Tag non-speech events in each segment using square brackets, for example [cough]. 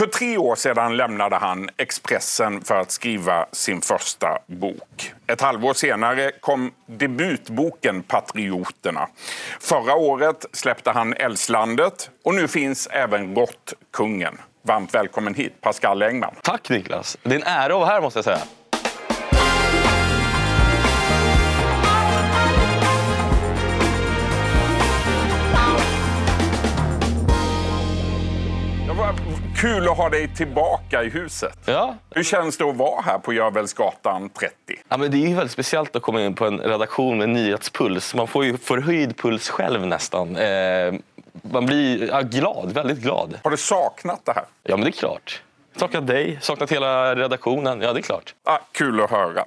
För tre år sedan lämnade han Expressen för att skriva sin första bok. Ett halvår senare kom debutboken Patrioterna. Förra året släppte han Älvslandet och nu finns även Råttkungen. Varmt välkommen hit, Pascal Engman. Tack Niklas. Det är en ära att vara här måste jag säga. Kul att ha dig tillbaka i huset. Ja. Hur känns det att vara här på Görvelsgatan 30? Ja, men det är ju väldigt speciellt att komma in på en redaktion med nyhetspuls. Man får ju förhöjd puls själv nästan. Eh, man blir ja, glad, väldigt glad. Har du saknat det här? Ja, men det är klart. Saknat dig, saknat hela redaktionen. Ja, det är klart. Ah, kul att höra.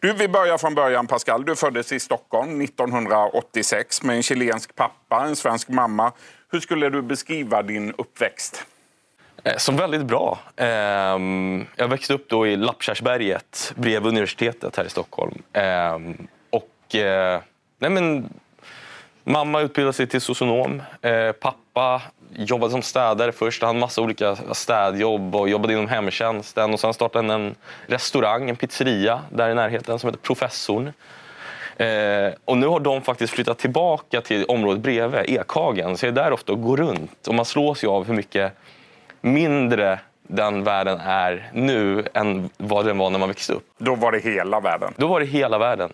Du, vi börjar från början, Pascal. Du föddes i Stockholm 1986 med en chilensk pappa, en svensk mamma. Hur skulle du beskriva din uppväxt? Eh, som väldigt bra. Ehm, jag växte upp då i Lappkärrsberget bredvid universitetet här i Stockholm. Ehm, och, eh, nej men, mamma utbildade sig till socionom. Eh, pappa jobbade som städare först. Han hade massa olika städjobb och jobbade inom hemtjänsten. Och sen startade han en restaurang, en pizzeria där i närheten som heter Professorn. Eh, och nu har de faktiskt flyttat tillbaka till området bredvid, Ekhagen. Så jag är där ofta och går runt. Och man slås ju av hur mycket mindre den världen är nu än vad den var när man växte upp. Då var det hela världen. Då var det hela världen.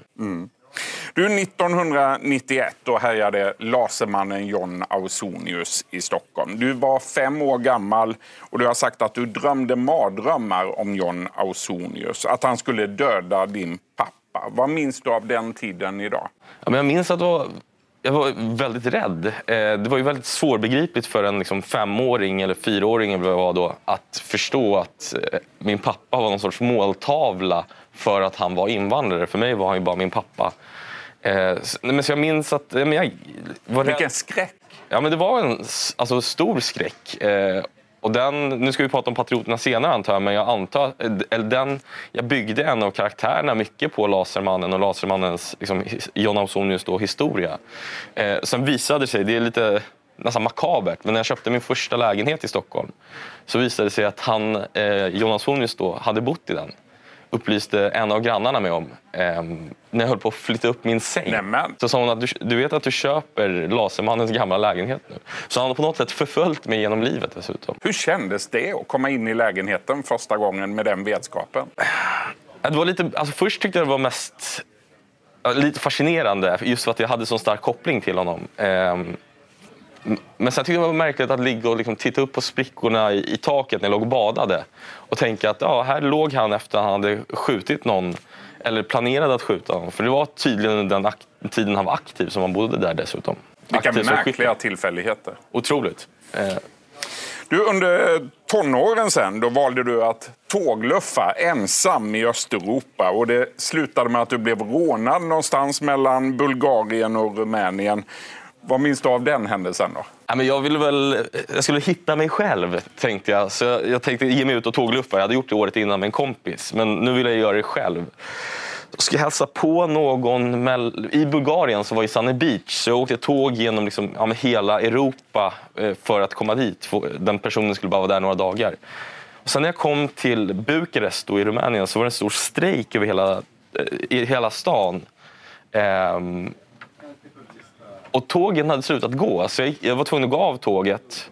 Du, 1991 då härjade lasermannen John Ausonius i Stockholm. Du var fem år gammal och du har sagt att du drömde mardrömmar om John Ausonius. Att han skulle döda din pappa. Vad minns du av den tiden idag? Ja, men jag minns att det var, jag var väldigt rädd. Eh, det var ju väldigt svårbegripligt för en liksom, femåring eller fyraåring eller vad jag var då, att förstå att eh, min pappa var någon sorts måltavla för att han var invandrare. För mig var han ju bara min pappa. Eh, men så jag minns att men jag var rädd. Vilken skräck! Ja, men det var en alltså, stor skräck. Och den, nu ska vi prata om Patrioterna senare antar jag, men jag antar eller den, jag byggde en av karaktärerna mycket på Lasermannen och Lasermannens liksom, John Ausonius då, historia. Eh, sen visade det sig, det är lite nästan makabert, men när jag köpte min första lägenhet i Stockholm så visade det sig att han, eh, John Ausonius då, hade bott i den upplyste en av grannarna mig om eh, när jag höll på att flytta upp min säng. Nämen. Så sa hon att du, du vet att du köper Lasermannens gamla lägenhet nu. Så han har på något sätt förföljt mig genom livet dessutom. Hur kändes det att komma in i lägenheten första gången med den vetskapen? Ja, Det var lite, alltså först tyckte jag det var mest ja, lite fascinerande just för att jag hade så stark koppling till honom. M- men sen tyckte jag det var märkligt att ligga och liksom titta upp på sprickorna i, i taket när jag låg och badade och tänka att ja, här låg han efter att han hade skjutit någon eller planerade att skjuta någon. För det var tydligen under den tiden han var aktiv som han bodde där dessutom. Vilka Aktiv märkliga tillfälligheter. Otroligt. Eh, Du, under tonåren sen, då valde du att tågluffa ensam i Östeuropa. Och det slutade med att du blev rånad någonstans mellan Bulgarien och Rumänien. Vad minns du av den händelsen då? Ja, men jag, ville väl, jag skulle hitta mig själv, tänkte jag. Så jag, jag tänkte ge mig ut och tågluffa. Jag hade gjort det året innan med en kompis, men nu vill jag göra det själv. Jag ska hälsa på någon Med, i Bulgarien som var i Sunny Beach. Så jag åkte tåg genom liksom, ja, hela Europa eh, för att komma dit. Den personen skulle bara vara där några dagar. Och sen när jag kom till Bukarest då, i Rumänien så var det en stor strejk över hela, eh, i hela stan. Ehm, och tågen hade slutat gå, så jag, jag var tvungen att gå av tåget.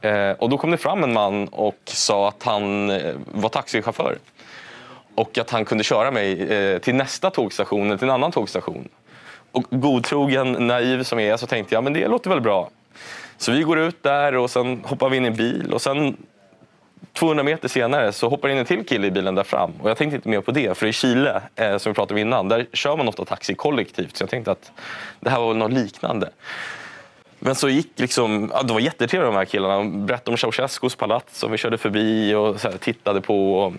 Eh, och då kom det fram en man och sa att han eh, var taxichaufför. Och att han kunde köra mig eh, till nästa tågstation, eller till en annan tågstation. Och godtrogen, naiv som jag är, så tänkte jag men det låter väl bra. Så vi går ut där och sen hoppar vi in i en bil. Och sen 200 meter senare så hoppar in en till kille i bilen där fram. Och jag tänkte inte mer på det, för i Chile, eh, som vi pratade om innan, där kör man ofta taxi kollektivt. Så jag tänkte att det här var något liknande. Men så gick liksom, ja, det var jättetrevliga de här killarna. De berättade om Ceausescus palats som vi körde förbi och här, tittade på. Och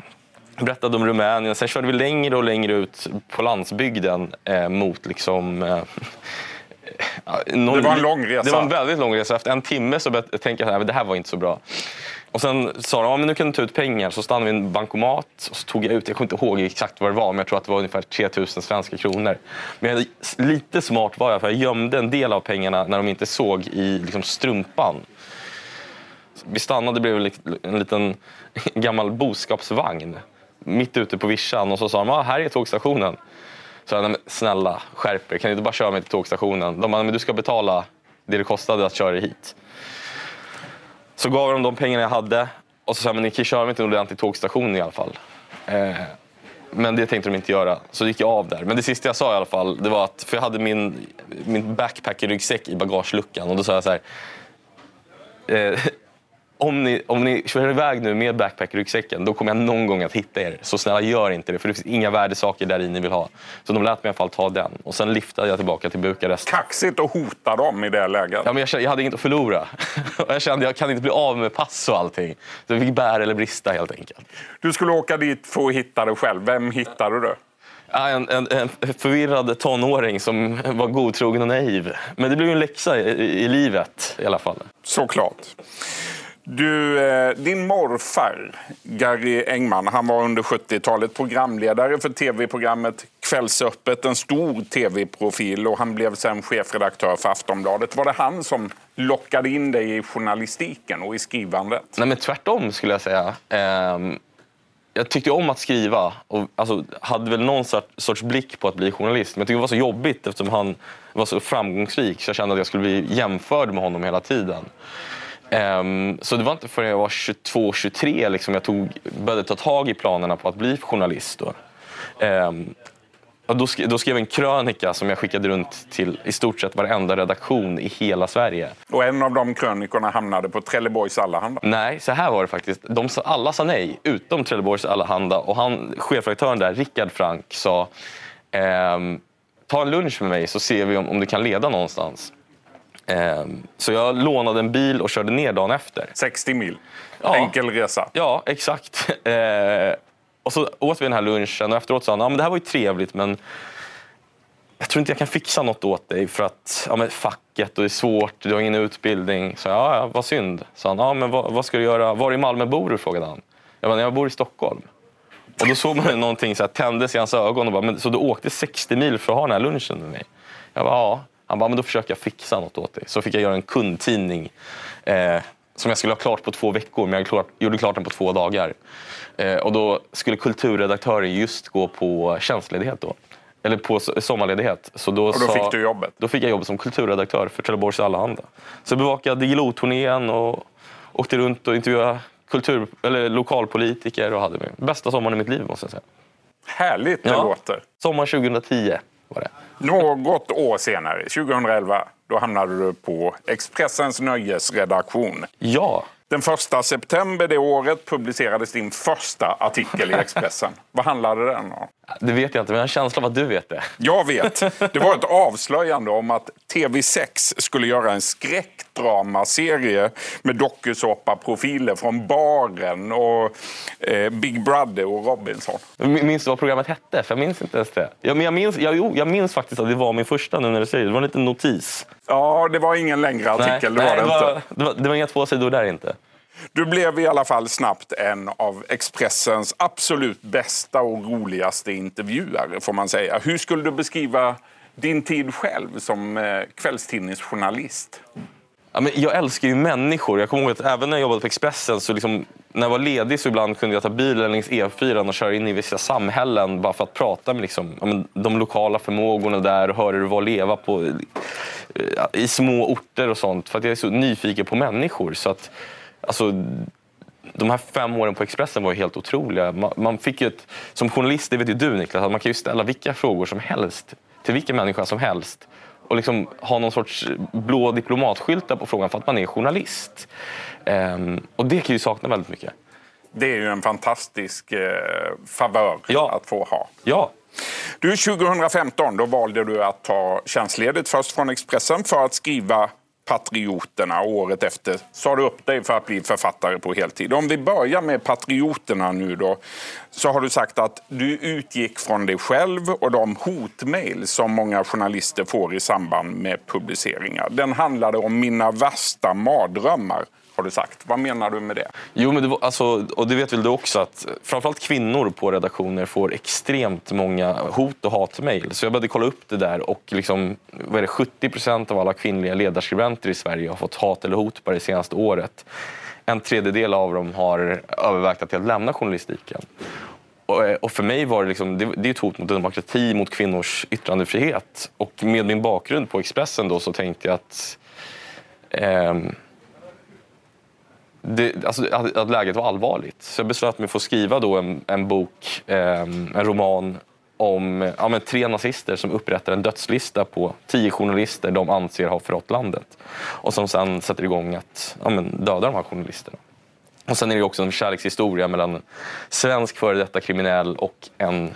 berättade om Rumänien. Sen körde vi längre och längre ut på landsbygden eh, mot liksom... Eh, [laughs] någon- Det var en lång resa. Det var en väldigt lång resa. Efter en timme så började jag tänka att det här var inte så bra. Och sen sa de, ja, men nu kan du ta ut pengar. Så stannade vi i en bankomat och så tog jag ut, jag kommer inte ihåg exakt vad det var, men jag tror att det var ungefär 3000 svenska kronor. Men jag, lite smart var jag, för jag gömde en del av pengarna när de inte såg i liksom, strumpan. Vi stannade bredvid en liten [laughs] gammal boskapsvagn mitt ute på vischan och så sa de ah, här är tågstationen. Så jag, snälla skärp er, kan ni inte bara köra mig till tågstationen? De bara, men du ska betala det det kostade att köra dig hit. Så gav de de pengarna jag hade och så sa men ni kan köra mig till en ordentlig tågstation i alla fall. Eh, men det tänkte de inte göra, så gick jag av där. Men det sista jag sa i alla fall, det var att, för jag hade min, min backpack-ryggsäck i bagageluckan och då sa jag så här. Eh, om ni, om ni kör iväg nu med backpack-ryggsäcken då kommer jag någon gång att hitta er. Så snälla gör inte det för det finns inga värdesaker där i ni vill ha. Så de lät mig i alla fall ta den. Och sen liftade jag tillbaka till Bukarest. Kaxigt att hota dem i det läget. Ja, men jag, jag hade inget att förlora. [laughs] jag kände jag kan inte bli av med pass och allting. Så jag fick bära eller brista helt enkelt. Du skulle åka dit för att hitta dig själv. Vem hittade du? En, en, en, förvirrad tonåring som var godtrogen och naiv. Men det blev en läxa i, i, i livet i alla fall. Såklart. Du, eh, din morfar, Gary Engman, han var under 70-talet programledare för tv-programmet Kvällsöppet, en stor tv-profil och han blev sen chefredaktör för Aftonbladet. Var det han som lockade in dig i journalistiken och i skrivandet? Nej, men tvärtom skulle jag säga. Ehm, jag tyckte om att skriva och alltså, hade väl någon sorts blick på att bli journalist. Men jag tyckte det var så jobbigt eftersom han var så framgångsrik så jag kände att jag skulle bli jämförd med honom hela tiden. Um, så det var inte förrän jag var 22-23 liksom jag tog, började ta tag i planerna på att bli journalist. Då. Um, och då, skrev, då skrev jag en krönika som jag skickade runt till i stort sett varenda redaktion i hela Sverige. Och en av de krönikorna hamnade på Trelleborgs Allehanda? Nej, så här var det faktiskt. De, alla sa nej, utom Trelleborgs Allehanda. Och han, chefredaktören där, Rickard Frank, sa ehm, ta en lunch med mig så ser vi om, om du kan leda någonstans. Ehm, så jag lånade en bil och körde ner dagen efter. 60 mil? Ja. Enkel resa? Ja, exakt. [laughs] Ehm, och så åt vi den här lunchen och efteråt sa han ja, det här var ju trevligt men jag tror inte jag kan fixa något åt dig för att ja, men facket och det är svårt, du har ingen utbildning. Så ja, ja vad synd. Så han, ja, men vad, vad, ska du göra? Var i Malmö bor du? frågade han. Jag bara, jag bor i Stockholm. Och då såg man någonting så här, tändes i hans ögon och bara, men, så du åkte 60 mil för att ha den här lunchen med mig? Jag bara, ja. Han bara, men då försöker jag fixa något åt dig. Så fick jag göra en kundtidning eh, som jag skulle ha klart på två veckor, men jag klart, gjorde klart den på två dagar. Eh, och då skulle kulturredaktören just gå på tjänstledighet då. Eller på sommarledighet. Så då och då sa, fick du jobbet? Då fick jag jobb som kulturredaktör för Trelleborgs Allehanda. Så jag bevakade Diggiloo-turnén och åkte runt och intervjuade kultur, eller lokalpolitiker och hade min bästa sommaren i mitt liv måste jag säga. Härligt det ja. låter! Sommar 2010 var det. Något år senare, 2011, då hamnade du på Expressens nöjesredaktion. Ja. Den första september det året publicerades din första artikel i [laughs] Expressen. Vad handlade den om? Det vet jag inte, men jag har en känsla av att du vet det. Jag vet. [laughs] Det var ett avslöjande om att TV6 skulle göra en skräckdramaserie med dokusåpaprofiler från Baren och eh, Big Brother och Robinson. Minns du vad programmet hette? För jag minns inte ens det. Ja, men jag, minns, jag, jo, jag minns faktiskt att det var min första nu när du säger det. Det var en liten notis. Ja, det var ingen längre artikel. Nej, det, var nej, det, inte. Det, var, det var inga två sidor där inte. Du blev i alla fall snabbt en av Expressens absolut bästa och roligaste intervjuare får man säga. Hur skulle du beskriva din tid själv som eh, kvällstidningsjournalist? Ja, men jag älskar ju människor. Jag kommer ihåg att även när jag jobbade på Expressen, så liksom, när jag var ledig så ibland kunde jag ta bilen längs E4 och köra in i vissa samhällen bara för att prata med liksom, de lokala förmågorna där och höra hur det var att leva på, eh, i små orter och sånt. För att jag är så nyfiken på människor. Så att, alltså, de här fem åren på Expressen var helt otroliga. Man, man fick ett, som journalist, det vet ju du Niklas, att man kan ju ställa vilka frågor som helst till vilken människa som helst och liksom ha någon sorts blå diplomatskyltar på frågan för att man är journalist. Um, och det kan ju sakna väldigt mycket. Det är ju en fantastisk eh, favör ja. att få ha. Ja. Du, 2015 då valde du att ta tjänstledigt först från Expressen för att skriva Patrioterna. Året efter sa du upp dig för att bli författare på heltid. Om vi börjar med Patrioterna nu då. Så har du sagt att du utgick från dig själv och de hotmail som många journalister får i samband med publiceringar. Den handlade om mina värsta mardrömmar har du sagt. Vad menar du med det? Jo, men det var, alltså, och det vet väl du också att framförallt kvinnor på redaktioner får extremt många hot och hatmejl. Så jag började kolla upp det där och liksom, vad är det, 70 procent av alla kvinnliga ledarskribenter i Sverige har fått hat eller hot bara det senaste året. en tredjedel av dem har övervägt att helt lämna journalistiken. Och, eh, för mig var det, liksom, det, är ett hot mot demokrati, mot kvinnors yttrandefrihet. Och med min bakgrund på Expressen då så tänkte jag att eh, det, alltså, att, att läget var allvarligt. Så jag beslöt mig för att skriva då en, en bok, eh, en roman om ja, men tre nazister som upprättar en dödslista på tio journalister de anser har förrått landet. Och som sen sätter igång att ja, men döda de här journalisterna. Och sen är det också en kärlekshistoria mellan en svensk före detta kriminell och en,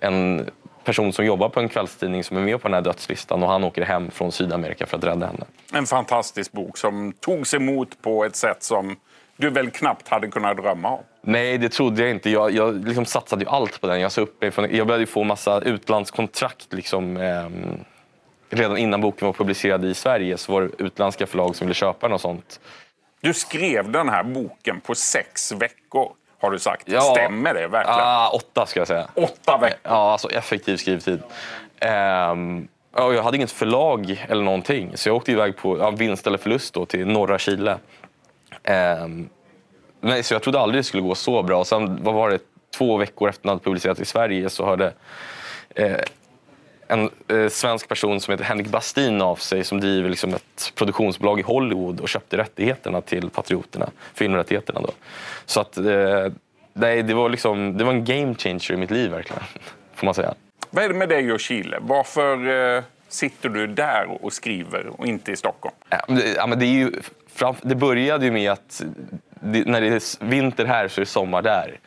en person som jobbar på en kvällstidning som är med på den här dödslistan och han åker hem från Sydamerika för att rädda henne. En fantastisk bok som togs emot på ett sätt som du väl knappt hade kunnat drömma om? Nej, det trodde jag inte. Jag, jag liksom satsade ju allt på den. Jag, upp jag började få massa utlandskontrakt. Liksom, eh, redan innan boken var publicerad i Sverige så var det utländska förlag som ville köpa den och sånt. Du skrev den här boken på sex veckor har du sagt. Ja, Stämmer det verkligen? Ah, åtta ska jag säga. Åtta veckor? Ja, alltså effektiv skrivtid. Um, jag hade inget förlag eller någonting, så jag åkte iväg på ja, vinst eller förlust då, till norra Chile. Um, nej, så jag trodde aldrig det skulle gå så bra. Och sen vad var det, två veckor efter att den hade publicerats i Sverige så hörde eh, en eh, svensk person som heter Henrik Bastin av sig som driver liksom ett produktionsbolag i Hollywood och köpte rättigheterna till Patrioterna, filmrättigheterna. Då. Så att, eh, nej, det, var liksom, det var en game changer i mitt liv verkligen, [laughs] får man säga. Vad är det med dig och Chile? Varför eh, sitter du där och skriver och inte i Stockholm? Ja, men det, är ju, det började ju med att det, när det är vinter här så är det sommar där.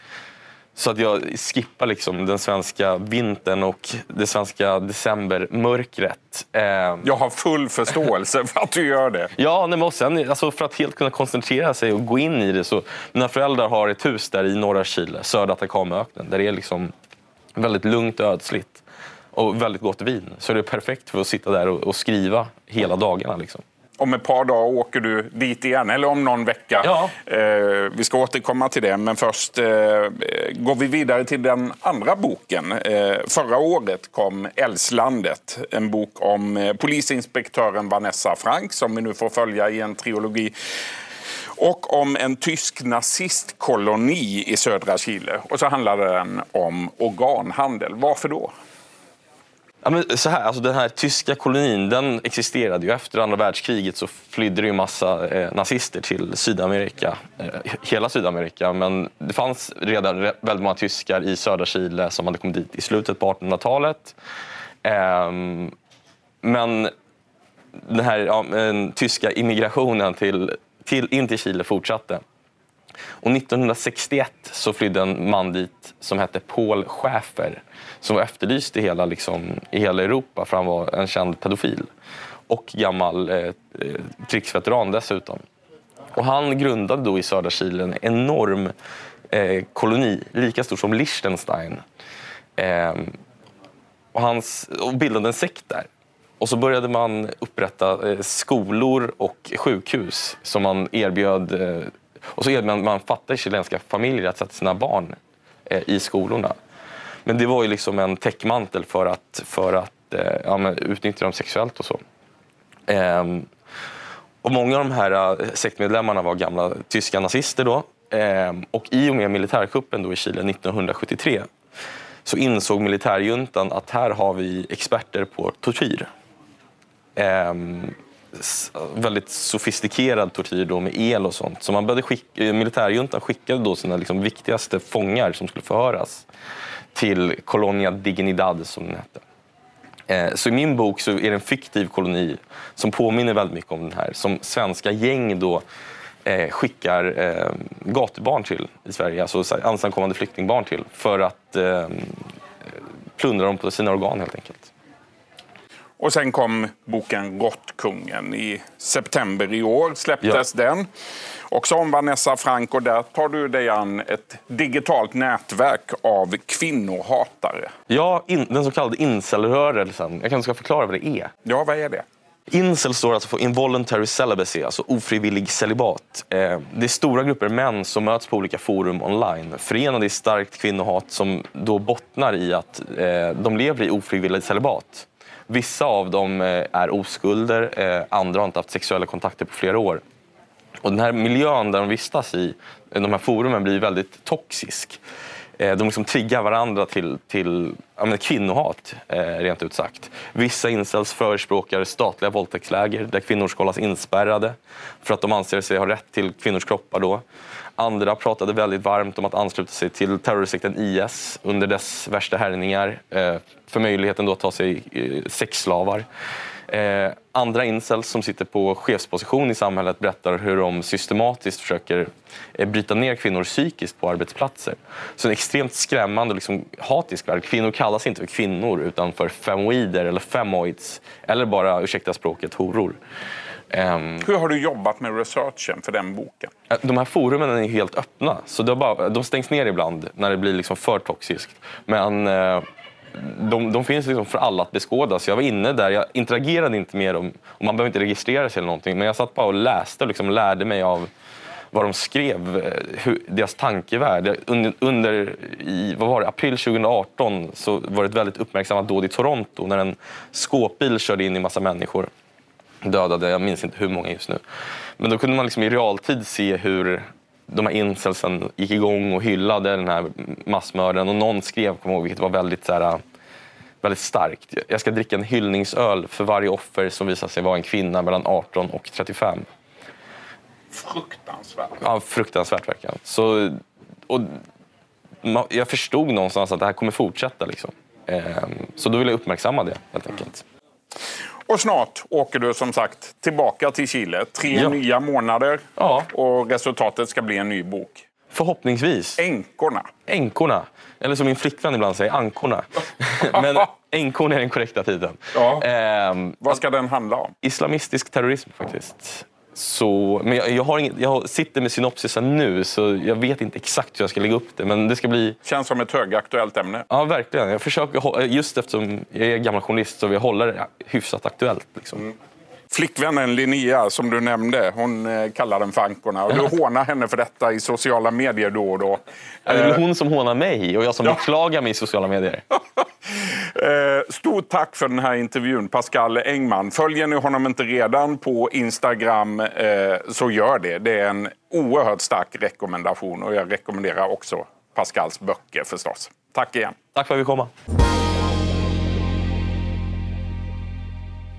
Så att jag skippar liksom den svenska vintern och det svenska decembermörkret. Eh, jag har full förståelse för att du gör det. Ja, men sen, alltså för att helt kunna koncentrera sig och gå in i det. Så, mina föräldrar har ett hus där i norra Chile, södra Atacamaöknen, där det är liksom väldigt lugnt och ödsligt. Och väldigt gott vin. Så det är perfekt för att sitta där och, och skriva hela dagarna. Liksom om ett par dagar åker du dit igen, eller om någon vecka. Ja. Eh, vi ska återkomma till det, men först eh, går vi vidare till den andra boken. Eh, förra året kom Älvslandet, en bok om eh, polisinspektören Vanessa Frank som vi nu får följa i en trilogi och om en tysk nazistkoloni i södra Chile. Och så handlar den om organhandel. Varför då? Ja, men så här, alltså den här tyska kolonin den existerade ju. Efter andra världskriget så flydde det ju massa eh, nazister till Sydamerika, eh, hela Sydamerika. Men det fanns redan väldigt många tyskar i södra Chile som hade kommit dit i slutet på 1800-talet. Eh, men den här ja, den tyska immigrationen till, till, in till Chile fortsatte. Och 1961 så flydde en man dit som hette Paul Schäfer som var efterlyst i hela, liksom, i hela Europa för han var en känd pedofil. Och gammal eh, eh krigsveteran dessutom. Och han grundade då i södra Chile en enorm eh, koloni, lika stor som Liechtenstein. Eh, och, hans, och bildade en sekt där. Och så började man upprätta eh, skolor och sjukhus som man erbjöd eh, och så erbjöd man fattar chilenska familjer att sätta sina barn eh, i skolorna. Men det var ju liksom en täckmantel för att, för att eh, ja, utnyttja dem sexuellt och så. Eh, och många av de här eh, sektmedlemmarna var gamla tyska nazister då. Ehm, och i och med militärkuppen då i Chile 1973 så insåg militärjuntan att här har vi experter på tortyr. Ehm, väldigt sofistikerad tortyr då med el och sånt. Så man började skicka, eh, militärjuntan skickade då sina liksom viktigaste fångar som skulle förhöras till Colonia Dignidad som den hette. Eh, så i min bok så är det en fiktiv koloni som påminner väldigt mycket om den här. Som svenska gäng då eh, skickar eh, gatubarn till i Sverige, alltså ensamkommande flyktingbarn till för att eh, plundra dem på sina organ helt enkelt. Och sen kom boken Råttkungen. I september i år släpptes ja. den. Också om Vanessa Frank och där tar du dig an ett digitalt nätverk av kvinnohatare. Ja, in, den så kallade incelrörelsen. Jag kanske ska förklara vad det är. Ja, vad är det? Incel står alltså för involuntary celibacy, alltså ofrivillig celibat. Eh, det är stora grupper män som möts på olika forum online, förenade i starkt kvinnohat som då bottnar i att eh, de lever i ofrivillig celibat. Vissa av dem eh, är oskulder, eh, andra har inte haft sexuella kontakter på flera år. Och den här miljön där de vistas i, de här forumen, blir väldigt toxisk. Eh, de liksom triggar varandra till, till menar, kvinnohat, eh, rent ut sagt. Vissa incels förespråkar statliga våldtäktsläger där kvinnor ska hållas inspärrade för att de anser sig ha rätt till kvinnors kroppar. Då. Andra pratade väldigt varmt om att ansluta sig till terrorsekten IS under dess värsta härjningar eh, för möjligheten då att ta sig sexslavar. Eh, andra incels som sitter på chefsposition i samhället berättar hur de systematiskt försöker eh, bryta ner kvinnor psykiskt på arbetsplatser. Så en extremt skrämmande och liksom, hatisk värld. Kvinnor kallas inte för kvinnor utan för femoider eller femoids eller bara, ursäkta språket, horor. Um, Hur har du jobbat med researchen för den boken? Eh, de här forumen är helt öppna, så bara, de stängs ner ibland när det blir liksom för toxiskt. Men uh, de, de finns liksom för alla att beskåda. Så jag var inne där, jag interagerade inte med dem. Och man behöver inte registrera sig eller någonting. Men jag satt bara och läste och liksom lärde mig av vad de skrev, eh, hur, deras tankevärld. Under, under i, vad var det, april 2018 så var det ett väldigt uppmärksammat dåd i Toronto när en skåpbil körde in i massa människor. Dödade, jag minns inte hur många just nu. Men då kunde man liksom i realtid se hur de här incelsen gick igång och hyllade den här massmördaren och någon skrev, kommer ihåg, vilket var väldigt, så här, väldigt starkt. Jag ska dricka en hyllningsöl för varje offer som visar sig vara en kvinna mellan 18 och 35. Fruktansvärt. Ja, fruktansvärt verkligen. Så, och, jag förstod någonstans att det här kommer fortsätta. Liksom. Ehm, så då vill jag uppmärksamma det helt enkelt. Och snart åker du som sagt tillbaka till Chile. Tre ja. nya månader ja. och resultatet ska bli en ny bok. Förhoppningsvis. Änkorna. Änkorna. Eller som min flickvän ibland säger, ankorna. [laughs] Men änkorna är den korrekta titeln. Ja. Ehm, Vad ska den handla om? Islamistisk terrorism faktiskt. Så, men jag, jag, har inget, jag sitter med synopsisen nu så jag vet inte exakt hur jag ska lägga upp det. Men det ska bli... Känns som ett högaktuellt ämne. Ja, verkligen. Jag försöker, just eftersom jag är gammal journalist så vill jag hålla det hyfsat aktuellt. Liksom. Mm. Flickvännen Linnea, som du nämnde, hon eh, kallar den för Ankorna. Och du hånar henne för detta i sociala medier då och då. Ja, det är eh, hon som hånar mig och jag som ja. beklagar mig i sociala medier. [laughs] Eh, stort tack för den här intervjun, Pascal Engman. Följer ni honom inte redan på Instagram så gör det. Det är en oerhört stark rekommendation och jag rekommenderar också Pascals böcker förstås. Tack igen. Tack för att vi komma.